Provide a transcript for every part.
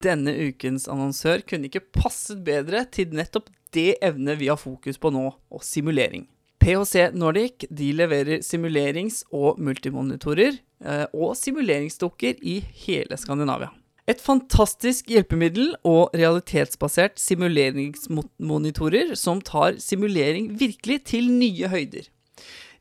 Denne ukens annonsør kunne ikke passet bedre til nettopp det evnet vi har fokus på nå, og simulering. PHC Nordic de leverer simulerings- og multimonitorer eh, og simuleringsdukker i hele Skandinavia. Et fantastisk hjelpemiddel og realitetsbasert simuleringsmonitorer som tar simulering virkelig til nye høyder.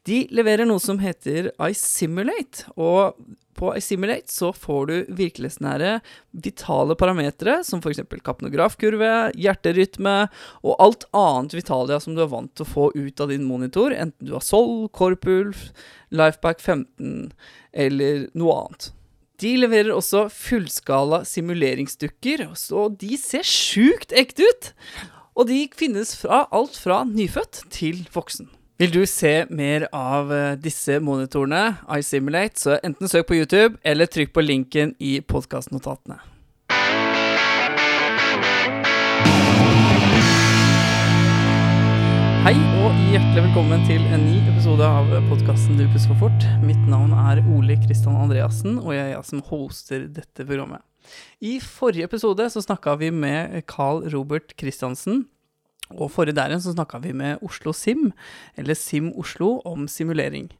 De leverer noe som heter iSimulate, og på iSimulate så får du virkelighetsnære vitale parametere, som f.eks. kapnografkurve, hjerterytme og alt annet vitalia som du er vant til å få ut av din monitor, enten du har Sol, Korpulf, Lifeback 15 eller noe annet. De leverer også fullskala simuleringsdukker, så de ser sjukt ekte ut! Og de finnes fra alt fra nyfødt til voksen. Vil du se mer av eh, disse monitorene, iSimulate, så enten søk på YouTube eller trykk på linken i podkastnotatene. Hei og hjertelig velkommen til en ny episode av podkasten Du pusser for fort. Mitt navn er Ole Kristian Andreassen, og jeg er jeg som hoster dette programmet. I forrige episode så snakka vi med Carl Robert Christiansen. Og forrige der igjen så snakka vi med Oslo Sim, eller Sim Oslo, om simulering.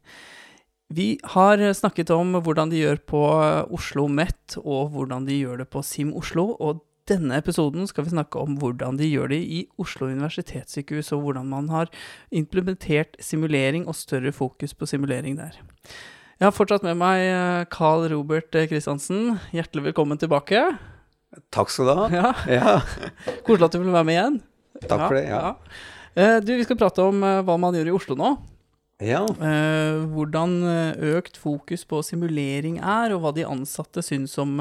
Vi har snakket om hvordan de gjør på Oslo Met, og hvordan de gjør det på Sim Oslo. og denne episoden skal vi snakke om hvordan de gjør det i Oslo universitetssykehus, og hvordan man har implementert simulering og større fokus på simulering der. Jeg har fortsatt med meg eh, Carl Robert Kristiansen. Hjertelig velkommen tilbake. Takk skal du ha. Ja. Ja, Koselig at du vil være med igjen. Takk for det. Ja. Eh, Du, Vi skal prate om eh, hva man gjør i Oslo nå. ja. Eh, hvordan økt fokus på simulering er, og hva de ansatte syns om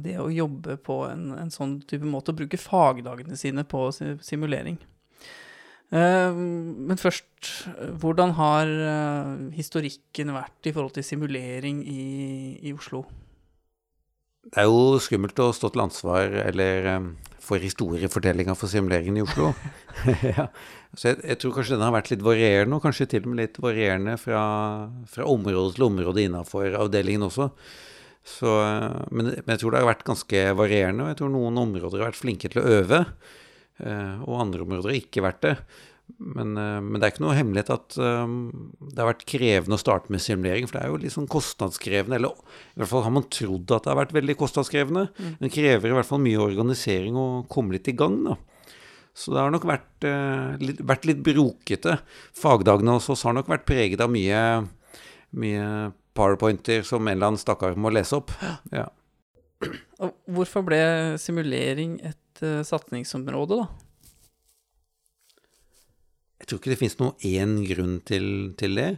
det å jobbe på en, en sånn type måte, å bruke fagdagene sine på simulering. Men først, hvordan har historikken vært i forhold til simulering i, i Oslo? Det er jo skummelt å stå til ansvar eller for historiefortellinga for simuleringen i Oslo. ja. Så jeg, jeg tror kanskje den har vært litt varierende, og kanskje til og med litt varierende fra, fra område til område innafor avdelingen også. Så, uh, men, men jeg tror det har vært ganske varierende, og jeg tror noen områder har vært flinke til å øve, uh, og andre områder har ikke vært det. Men, eh, men det er ikke noe hemmelighet at um, det har vært krevende å starte med simulering, for det er jo litt sånn kostnadskrevende, eller i hvert fall har man trodd at det har vært veldig kostnadskrevende. Men det krever i hvert fall mye organisering å komme litt i gang, da. Så det har nok vært, uh, litt, vært litt brokete. Fagdagene hos oss har nok vært preget av mye, mye powerpointer som en eller annen stakkar må lese opp. Ja. Hvorfor ble simulering et uh, satsingsområde, da? Jeg tror ikke det finnes noen én grunn til, til det.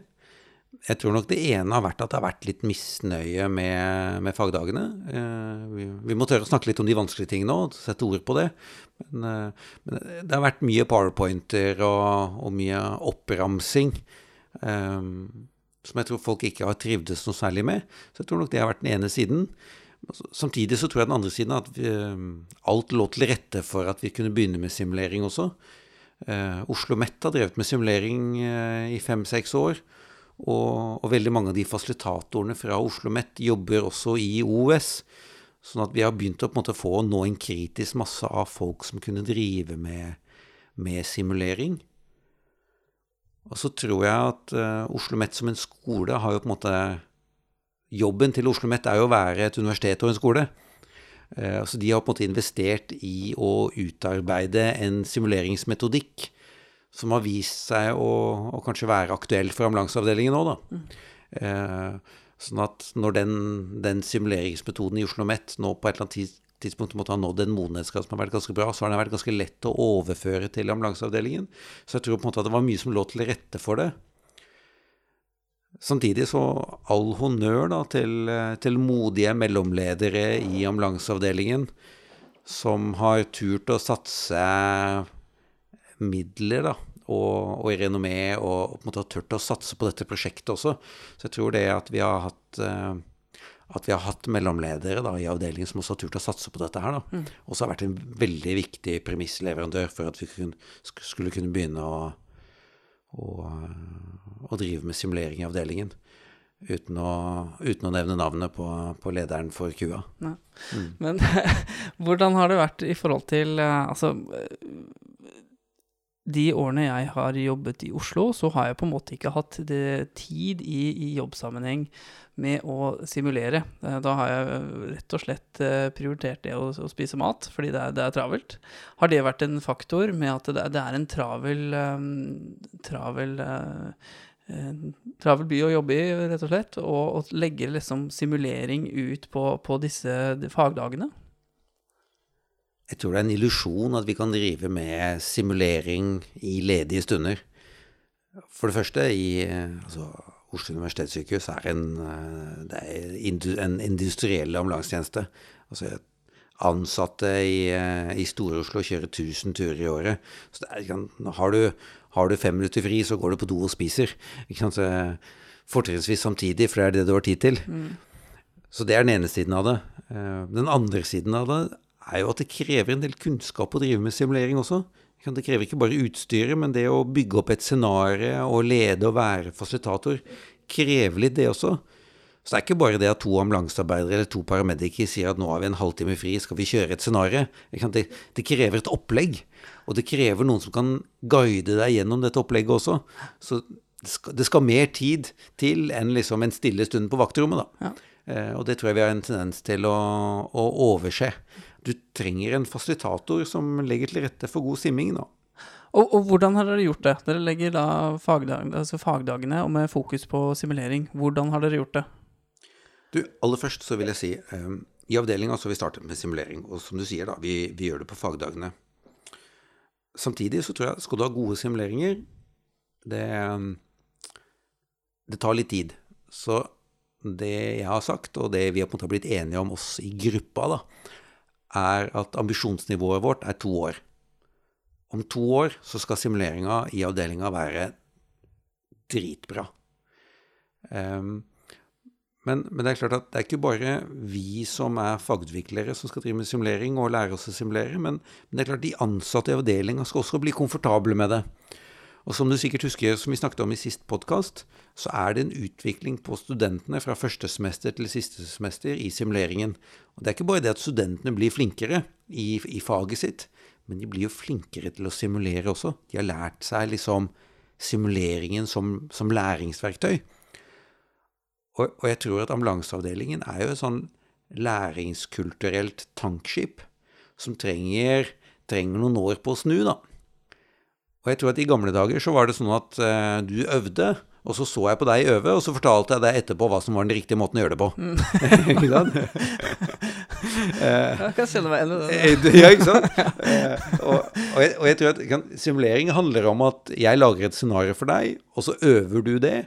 Jeg tror nok det ene har vært at det har vært litt misnøye med, med fagdagene. Eh, vi, vi må tørre å snakke litt om de vanskelige tingene òg, sette ord på det. Men, eh, men det har vært mye powerpointer og, og mye oppramsing eh, som jeg tror folk ikke har trivdes noe særlig med. Så jeg tror nok det har vært den ene siden. Samtidig så tror jeg den andre siden at vi, alt lå til rette for at vi kunne begynne med simulering også. Eh, Oslo Met har drevet med simulering eh, i fem-seks år. Og, og, veldig mange av de fasilitatorene fra Oslo Met jobber også i OS. Sånn at vi har begynt å på en måte få nå en kritisk masse av folk som kunne drive med, med simulering. Og så tror jeg at eh, Oslo Met som en skole har jo på en måte Jobben til Oslo Met er jo å være et universitet og en skole. Uh, så de har på en måte investert i å utarbeide en simuleringsmetodikk som har vist seg å, å kanskje være aktuell for ambulanseavdelingen nå, da. Mm. Sånn at når den, den, simuleringsmetoden i Oslo OsloMet nå på et eller annet tidspunkt måtte ha nådd en modenhetsgrad som har vært ganske bra, så har den vært ganske lett å overføre til ambulanseavdelingen. Så jeg tror på en måte at det var mye som lå til rette for det. Samtidig så all honnør da til, til modige mellomledere i ambulanseavdelingen som har turt å satse midler da, og, og i renommé, og, og, på en måte har turt å satse på dette prosjektet også. Så jeg tror det at vi har hatt, uh, at vi har hatt mellomledere da, i avdelingen som også har turt å satse på dette her, da, mm. også har vært en veldig viktig premissleverandør for at vi kunne, skulle kunne begynne å, å, å drive med simulering i avdelingen. uten å, uten å nevne navnet på, på, lederen for kua. Mm. Men hvordan har det vært i forhold til eh, Altså, de årene jeg har jobbet i Oslo, så har jeg på en måte ikke hatt tid i, i, jobbsammenheng med å simulere. Eh, da har jeg rett og slett eh, prioritert det å, å spise mat, fordi det er, det er, travelt. Har det vært en faktor med at det, det er en travel, um, travel uh, travel by å jobbe i, rett og slett, og, og legge liksom simulering ut på, på disse fagdagene? Jeg tror det er en illusjon at vi kan drive med simulering i ledige stunder. For det første, i altså, Oslo universitetssykehus er en, det er en industriell ambulansetjeneste. Altså, ansatte i, i Store-Oslo kjører 1000 turer i året. Så er, har, du, har, du, fem minutter fri, så går du på do og spiser. Fortrinnsvis samtidig, for det er det du har tid til. Mm. Så det er den ene siden av det. Eh, den andre siden av det er jo at det krever en del kunnskap å drive med simulering også. Det krever ikke bare utstyret, men det å bygge opp et scenario og lede og være fasilitator krever litt det også. Så det er ikke bare det at to ambulansearbeidere eller to paramediker sier at nå har vi en halvtime fri, skal vi kjøre et scenario? Det, det, krever et opplegg, og det krever noen som kan guide deg gjennom dette opplegget også. Så det skal, det skal mer tid til enn liksom en stille stund på vaktrommet, da. Ja. Eh, og det tror jeg vi har en tendens til å, å overse du trenger en fasilitator som legger til rette for god simming, da. Og, og, hvordan har dere gjort det? Dere legger da fagdag, altså fagdagene og med fokus på simulering. Hvordan har dere gjort det? Du, aller først så vil jeg si um, i avdelinga så har vi startet med simulering. Og som du sier, da, vi, vi, gjør det på fagdagene. Samtidig så tror jeg skal du ha gode simuleringer, det, det tar litt tid. Så det jeg har sagt, og det vi har blitt enige om oss i gruppa, da, er at ambisjonsnivået vårt er to år. Om to år så skal simuleringa i avdelinga være dritbra. Um, men, men, det er klart at det er ikke bare vi som er fagutviklere som skal drive med simulering og lære oss å simulere, men, men det er klart de ansatte i avdelinga skal også bli komfortable med det. Og som du sikkert husker, som vi snakket om i sist podkast, så er det en utvikling på studentene fra første semester til siste semester i simuleringen. Og det er ikke bare det at studentene blir flinkere i, i faget sitt, men de blir jo flinkere til å simulere også. De har lært seg liksom simuleringen som, som læringsverktøy. Og, og, jeg tror at ambulanseavdelingen er jo et sånn læringskulturelt tankskip som trenger, trenger noen år på å snu, da. Og jeg tror at i gamle dager så var det sånn at uh, du øvde, og så så jeg på deg øve, og så fortalte jeg deg etterpå hva som var den riktige måten å gjøre det på. Mm. ikke sant? jeg kan kjenne meg igjen i det. Eh, ja, ikke sant? og, og, jeg, og, jeg, tror at kan, simulering handler om at jeg lager et scenario for deg, og så øver du det.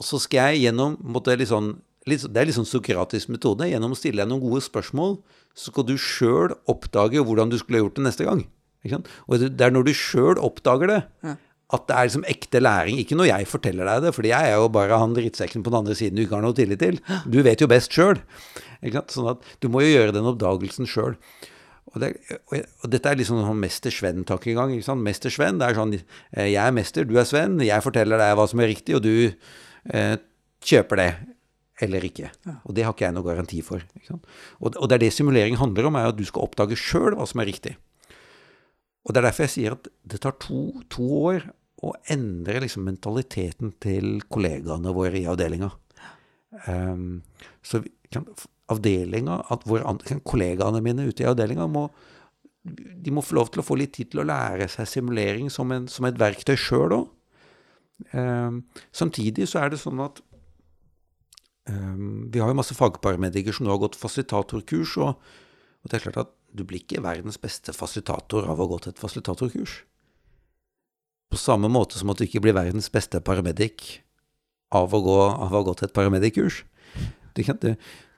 Og så skal jeg gjennom måtte, litt sånn, litt, Det er litt sånn sokratisk metode. Gjennom å stille deg noen gode spørsmål, så skal du sjøl oppdage hvordan du skulle gjort det neste gang. Og det er når du sjøl oppdager det, ja. at det er liksom ekte læring. Ikke når jeg forteller deg det, fordi jeg er jo bare han drittsekken på den andre siden du ikke har noe tillit til. Du vet jo best sjøl. Sånn at du må jo gjøre den oppdagelsen sjøl. Og, det, og, dette er liksom sånn Mester Sven-tankegang. Mester Sven, det er sånn eh, Jeg er mester, du er Sven. Jeg forteller deg hva som er riktig, og du eh, kjøper det eller ikke. Og det har ikke jeg noe garanti for. Og, og, det er det simulering handler om, er at du skal oppdage sjøl hva som er riktig. Og Det er derfor jeg sier at det tar to, to år å endre liksom mentaliteten til kollegaene våre i avdelinga. Um, så kan, avdelinga, at våre kollegaene mine ute i avdelinga må de må få lov til å få litt tid til å lære seg simulering som, en, som et verktøy sjøl òg. Um, samtidig så er det sånn at um, vi har jo masse fagparamedikere som nå har gått fasitatorkurs, og, og det er klart at du blir ikke verdens beste fasilitator av å ha gått et fasilitatorkurs. På samme måte som at du ikke blir verdens beste paramedic av å, gå, av å ha gått et paramedic-kurs. Du, du,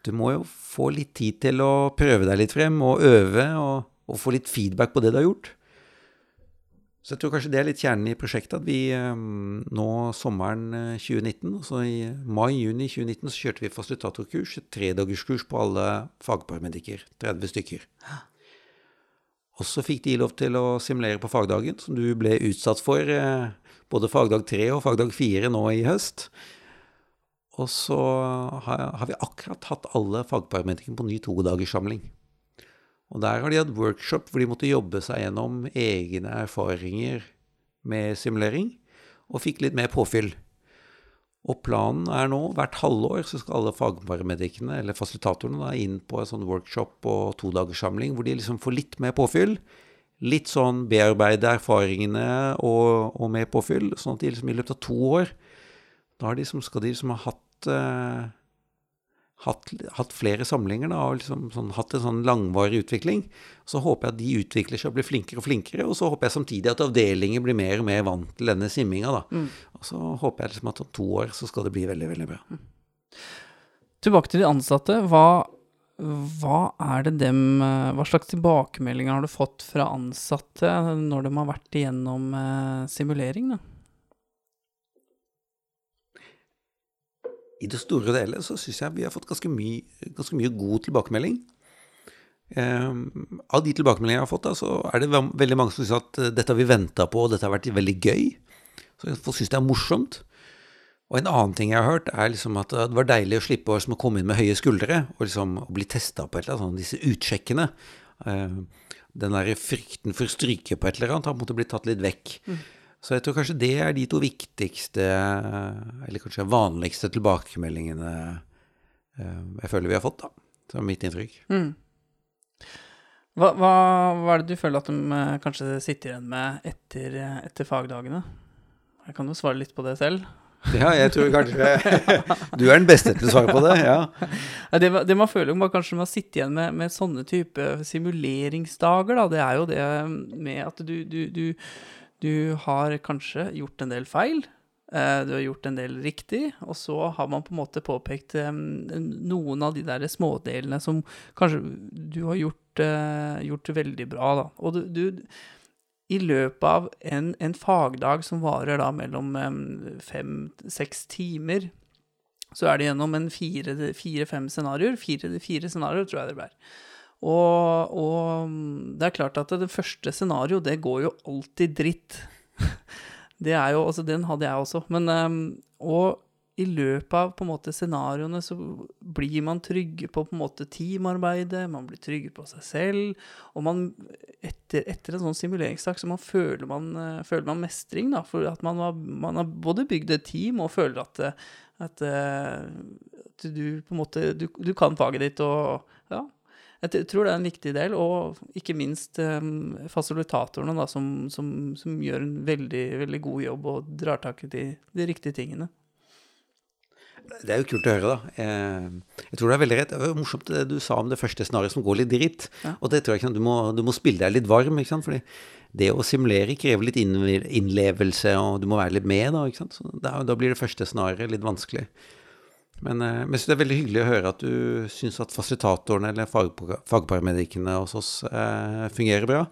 du, må jo få litt tid til å prøve deg litt frem, og øve, og, og få litt feedback på det du har gjort. Så jeg tror kanskje det er litt kjernen i prosjektet, at vi ehm, nå sommeren 2019, eh, altså i mai-juni 2019, så kjørte vi fasilitatorkurs, et tredagerskurs på alle fagparamedikker, 30 stykker. Og så fikk de lov til å simulere på fagdagen, som du ble utsatt for eh, både fagdag tre og fagdag fire nå i høst. Og så har, vi akkurat hatt alle fagparametrikerne på ny todagerssamling. Og der har de hatt workshop hvor de måtte jobbe seg gjennom egne erfaringer med simulering, og fikk litt mer påfyll. Og planen er nå, hvert halvår så skal alle fagparamedikerne, eller fasilitatorene, da, inn på en sånn workshop og todagerssamling hvor de liksom får litt mer påfyll. Litt sånn bearbeide erfaringene og, og mer påfyll, sånn at de liksom i løpet av to år da de skal de liksom ha hatt, uh, hatt, hatt, flere samlinger da, og liksom, sånn, hatt en sånn langvarig utvikling. Så håper jeg at de utvikler seg og blir flinkere og flinkere. Og så håper jeg samtidig at avdelinger blir mer og mer vant til denne simminga. Mm. Og så håper jeg liksom at om to år så skal det bli veldig, veldig bra. Mm. Tilbake til de ansatte. Hva, hva er det dem Hva slags tilbakemeldinger har du fått fra ansatte når de har vært igjennom eh, simulering? da? I det store og hele så syns jeg vi har fått ganske mye, ganske mye god tilbakemelding. Um, av de tilbakemeldingene jeg har fått, da, så er det veldig mange som syns at uh, dette har vi venta på, og dette har vært veldig gøy. Så folk syns det er morsomt. Og en annen ting jeg har hørt, er liksom at det var deilig å slippe å komme inn med høye skuldre og liksom bli testa på et eller annet, sånn, disse utsjekkene. Uh, den der frykten for å stryke på et eller annet har på en måte blitt tatt litt vekk. Mm. Så jeg tror kanskje det er de to viktigste, eller kanskje vanligste tilbakemeldingene eh, jeg føler vi har fått, da. Det er mitt inntrykk. Mm. Hva, hva, hva, er det du føler at de eh, kanskje sitter igjen med etter, etter fagdagene? Jeg kan jo svare litt på det selv. Ja, jeg tror kanskje Du er den beste til å svare på det, ja. Det, det man føler man kanskje man sitter igjen med, med sånne type simuleringsdager, da, det er jo det med at du, du, du du har kanskje gjort en del feil. Eh, du har gjort en del riktig, og så har man på en måte påpekt eh, noen av de der smådelene som kanskje du har gjort, eh, gjort veldig bra. Da. Og du, du, i løpet av en, en, fagdag som varer da mellom fem-seks timer, så er det gjennom en fire-fem fire, scenarioer. Fire, fire scenarioer, tror jeg det blir. Og, og, mm, det er klart at det første scenario, det går jo alltid dritt. det er jo, altså Den hadde jeg også. Men, um, og i løpet av på en måte scenarioene så blir man trygge på på en måte teamarbeidet, man blir trygge på seg selv. Og man, etter, etter en sånn simuleringstak så man føler, man, uh, føler man mestring. da, For at man har, man har både bygd et team og føler at, at, uh, at du på en måte du, du kan faget ditt. og ja, jeg tror det er en viktig del, og ikke minst um, fasilitatorene, da, som, som, som, gjør en veldig, veldig god jobb og drar tak i de, de, riktige tingene. Det er jo kult å høre, da. Jeg, jeg tror det er veldig rett. Det var morsomt det du sa om det første scenarioet som går litt dritt. Ja. Og det tror jeg ikke du må, du må spille deg litt varm, ikke sant. Fordi det å simulere krever litt innlevelse, og du må være litt med, da. ikke sant. Så da, da blir det første scenarioet litt vanskelig. Men, jeg men det er veldig hyggelig å høre at du syns at fasilitatorene eller fagparamedikene hos oss eh, fungerer bra.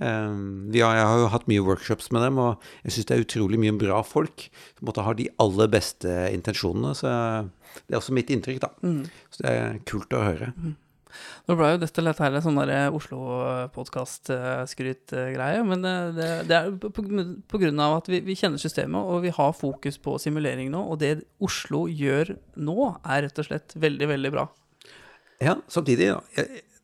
Eh, har, jeg har jo hatt mye workshops med dem, og jeg syns det er utrolig mye bra folk som måtte ha de aller beste intensjonene. Så det er også mitt inntrykk, da. Mm. Så det er kult å høre. Mm. Nå ble jo dette litt her sånn Oslo-podkast-skryt-greie, men det, det, det, er på, på, grunn av at vi, vi, kjenner systemet, og vi har fokus på simulering nå. Og det Oslo gjør nå, er rett og slett veldig, veldig bra. Ja, samtidig, ja.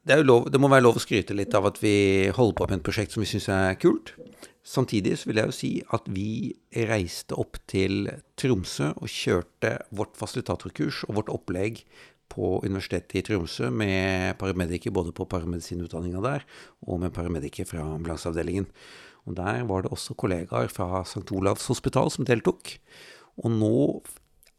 Det, lov, det, må være lov å skryte litt av at vi holder på med et prosjekt som vi syns er kult. Samtidig så vil jeg jo si at vi reiste opp til Tromsø og kjørte vårt fasilitatorkurs og vårt opplegg på Universitetet i Tromsø med paramediker både på paramedisinutdanninga der og med paramediker fra ambulanseavdelingen. Og Der var det også kollegaer fra St. Olavs hospital som deltok. Og nå,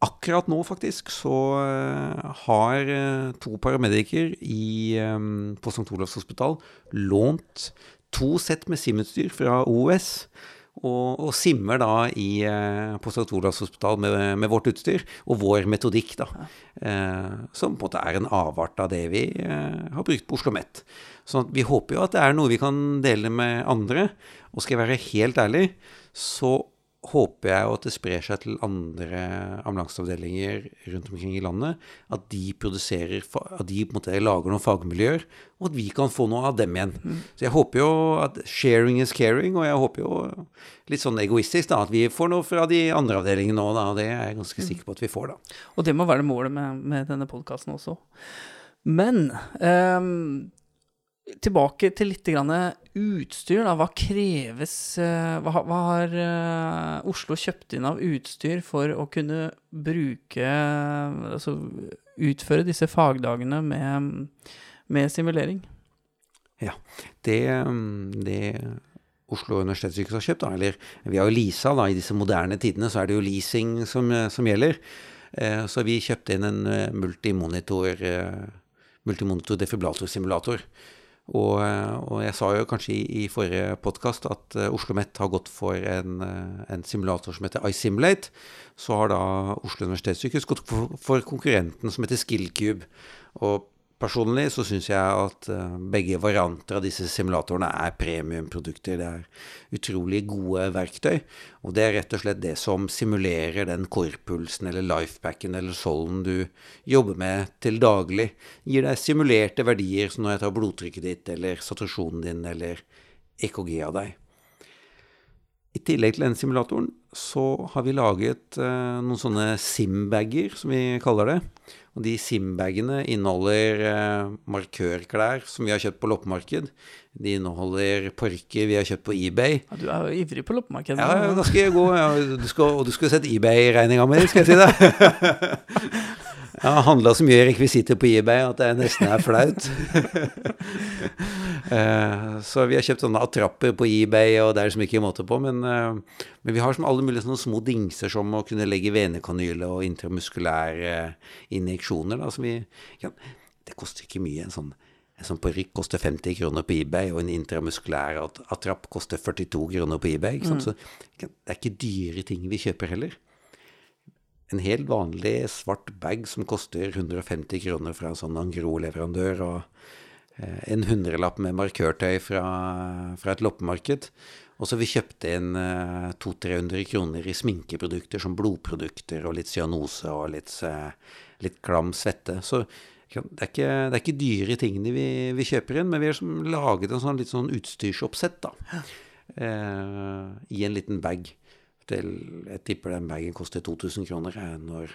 akkurat nå faktisk, så uh, har uh, to paramediker i, um, på St. Olavs hospital lånt to sett med SIM-utstyr fra OUS og, og, simmer da i, eh, på St. Olavs hospital med, med, vårt utstyr og vår metodikk, da. Eh, som på en måte er en avart av det vi eh, har brukt på Oslo OsloMet. Så vi håper jo at det er noe vi kan dele med andre. Og skal jeg være helt ærlig, så håper jeg jo at det sprer seg til andre ambulanseavdelinger rundt omkring i landet. At de produserer, at de på en måte lager noen fagmiljøer, og at vi kan få noe av dem igjen. Mm. Så jeg håper jo at sharing is caring, og jeg håper jo litt sånn egoistisk da, at vi får noe fra de andre avdelingene nå, da. Og det er jeg ganske sikker på at vi får, da. Og det må være målet med, med denne podkasten også. Men um tilbake til litt utstyr. Da. Hva kreves eh, Hva, hva har uh, Oslo kjøpt inn av utstyr for å kunne bruke Altså utføre disse fagdagene med, med simulering? Ja, det, det Oslo universitetssykehus har kjøpt, da, eller vi har jo leasa da, i disse moderne tidene, så er det jo leasing som, som gjelder. Eh, så vi kjøpte inn en multimonitor, multimonitor defibrillatorsimulator. Og, og, jeg sa jo kanskje i, i forrige podkast at uh, Oslo OsloMet har gått for en, uh, en, simulator som heter iSimulate. Så har da Oslo universitetssykehus gått for, for konkurrenten som heter Skillcube. Og Personlig så syns jeg at uh, begge varianter av disse simulatorene er premiumprodukter. Det er utrolig gode verktøy. Og det er rett og slett det som simulerer den korpulsen eller lifepacken eller solden du jobber med til daglig. Gir deg simulerte verdier som når jeg tar blodtrykket ditt eller saturasjonen din eller EKG av deg. I tillegg til den simulatoren så har vi laget uh, noen sånne simbager, som vi kaller det. Og de Simbagene inneholder eh, markørklær som vi har kjøpt på loppemarked. De inneholder parker vi har kjøpt på eBay. Ja, du er jo ivrig på loppemarked. Ja, ganske god. Ja, du skal, og du skulle sett eBay-regninga mi, skal jeg si det. Jeg har handla så mye rekvisitter på eBay at det nesten er flaut. Eh, så vi har kjøpt sånne attrapper på eBay, og det er liksom ikke måte på. Men, eh, men, vi har som alle mulige sånne små dingser som å kunne legge venekanyle og intramuskulære injeksjoner. Da, vi, ja, det koster ikke mye. En sånn, en sånn parykk koster 50 kroner på eBay, og en intramuskulær attrapp koster 42 kroner på eBay. Mm. Så det er ikke dyre ting vi kjøper heller en helt vanlig svart bag som koster 150 kroner fra en sånn Angro-leverandør, og eh, en hundrelapp med markørtøy fra, fra et loppemarked. Og så vi kjøpte inn eh, 200-300 kroner i sminkeprodukter som blodprodukter og litt cyanose og litt, eh, litt klam svette. Så det er, ikke, det er ikke dyre tingene vi, vi, kjøper inn, men vi har liksom laget en sånn, litt sånn utstyrsoppsett da, eh, i en liten bag til Jeg tipper den bagen koster 2000 kroner. Når,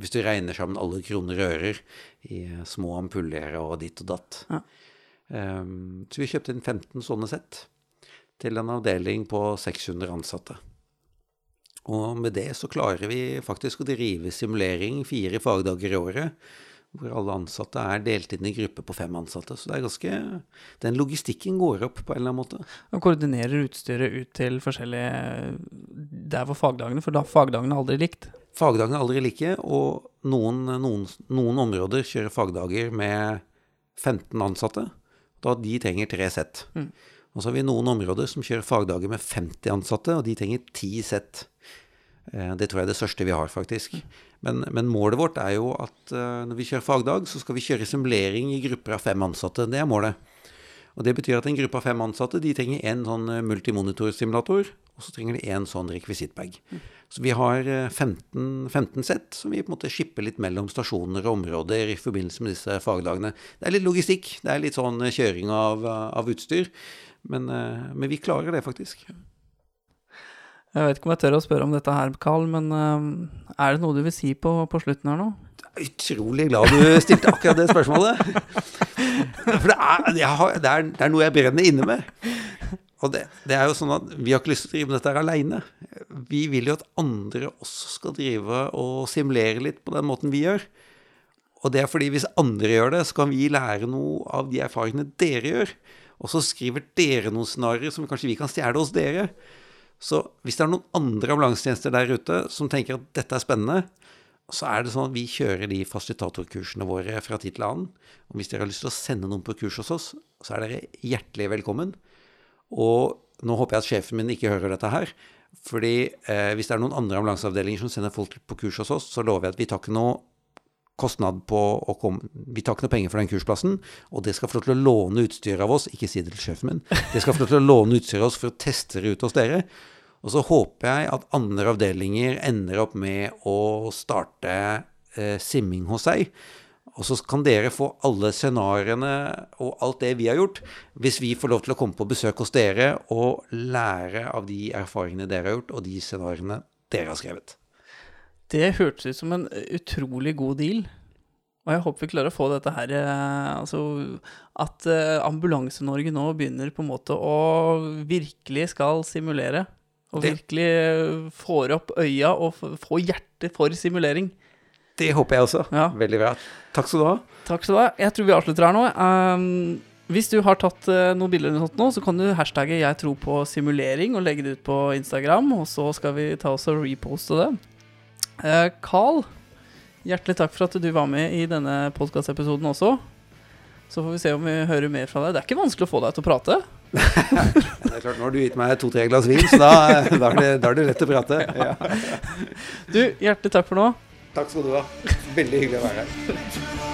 hvis du regner sammen alle kroner og ører i små ampuller og ditt og datt. Ja. Um, så vi kjøpte inn 15 sånne sett til en avdeling på 600 ansatte. Og med det så klarer vi faktisk å drive simulering fire fagdager i året hvor alle ansatte er delt inn i grupper på fem ansatte. Så det er ganske Den logistikken går opp på en eller annen måte. Og koordinerer utstyret ut til forskjellige Der hvor fagdagene For da fagdagene aldri likt? Fagdagene er aldri like, og noen, noen, noen, områder kjører fagdager med 15 ansatte. Da de trenger tre sett. Mm. Og så har vi noen områder som kjører fagdager med 50 ansatte, og de trenger ti sett. Eh, det tror jeg er det største vi har, faktisk. Men, men, målet vårt er jo at uh, når vi kjører fagdag, så skal vi kjøre simulering i grupper av fem ansatte. Det er målet. Og Det betyr at en gruppe av fem ansatte de trenger én sånn eh, multimonitorsimulator, og så trenger de én sånn rekvisittbag. Så vi har 15, 15 sett som vi på en måte skipper litt mellom stasjoner og områder i forbindelse med disse fagdagene. Det er litt logistikk, det er litt sånn kjøring av, av utstyr, men, men vi klarer det faktisk. Jeg vet ikke om jeg tør å spørre om dette her, Carl, men uh, er det noe du vil si på, på slutten her nå? Utrolig glad du stilte akkurat det spørsmålet. For det er, det, er, det er, noe jeg brenner inne med. Og det, det, er jo sånn at vi har ikke lyst til å drive med dette her aleine. Vi vil jo at andre også skal drive og simulere litt på den måten vi gjør. Og det er fordi hvis andre gjør det, så kan vi lære noe av de erfaringene dere gjør. Og så skriver dere noen scenarioer som kanskje vi kan stjele hos dere. Så hvis det er noen andre ambulansetjenester der ute som tenker at dette er spennende, så er det sånn at vi kjører de fasilitatorkursene våre fra tid til annen. Og hvis dere har lyst til å sende noen på kurs hos oss, så er dere hjertelig velkommen. Og nå håper jeg at sjefen min ikke hører dette her. Fordi eh, hvis det er noen andre ambulanseavdelinger som sender folk på kurs hos oss, så lover jeg at vi tar ikke noe kostnad på å komme Vi tar ikke noe penger for den kursplassen, og det skal få lov til å låne utstyr av oss. Ikke si det til sjefen min. Det skal få lov til å låne utstyr av oss for å teste det ut hos dere. Og så håper jeg at andre avdelinger ender opp med å starte eh, simming hos seg. Og så kan dere få alle scenarioene og alt det vi har gjort, hvis vi får lov til å komme på besøk hos dere og lære av de erfaringene dere har gjort, og de scenarioene dere har skrevet. Det hørtes ut som en utrolig god deal. Og jeg håper vi klarer å få dette her eh, Altså at eh, Ambulanse-Norge nå begynner på en måte å virkelig skal simulere. Og Det- virkelig eh, får opp øya og får hjertet for simulering. Det håper jeg også. Ja. Veldig bra. Takk skal du ha. Takk skal du ha. Jeg tror vi avslutter her nå. Um, hvis du har tatt eh, noen bilder eller noe så kan du hashtagge 'jeg tror på simulering' og legge det ut på Instagram, og så skal vi ta oss og reposte det. Eh, Carl, hjertelig takk for at du var med i denne podkastepisoden også. Så får vi se om vi hører mer fra deg. Det er ikke vanskelig å få deg til å prate. Det er klart, Nå har du gitt meg to-tre glass vin, så da, da, er det, da er det lett å prate. Ja. Du, hjertelig takk for nå. Takk skal du ha. Veldig hyggelig å være her.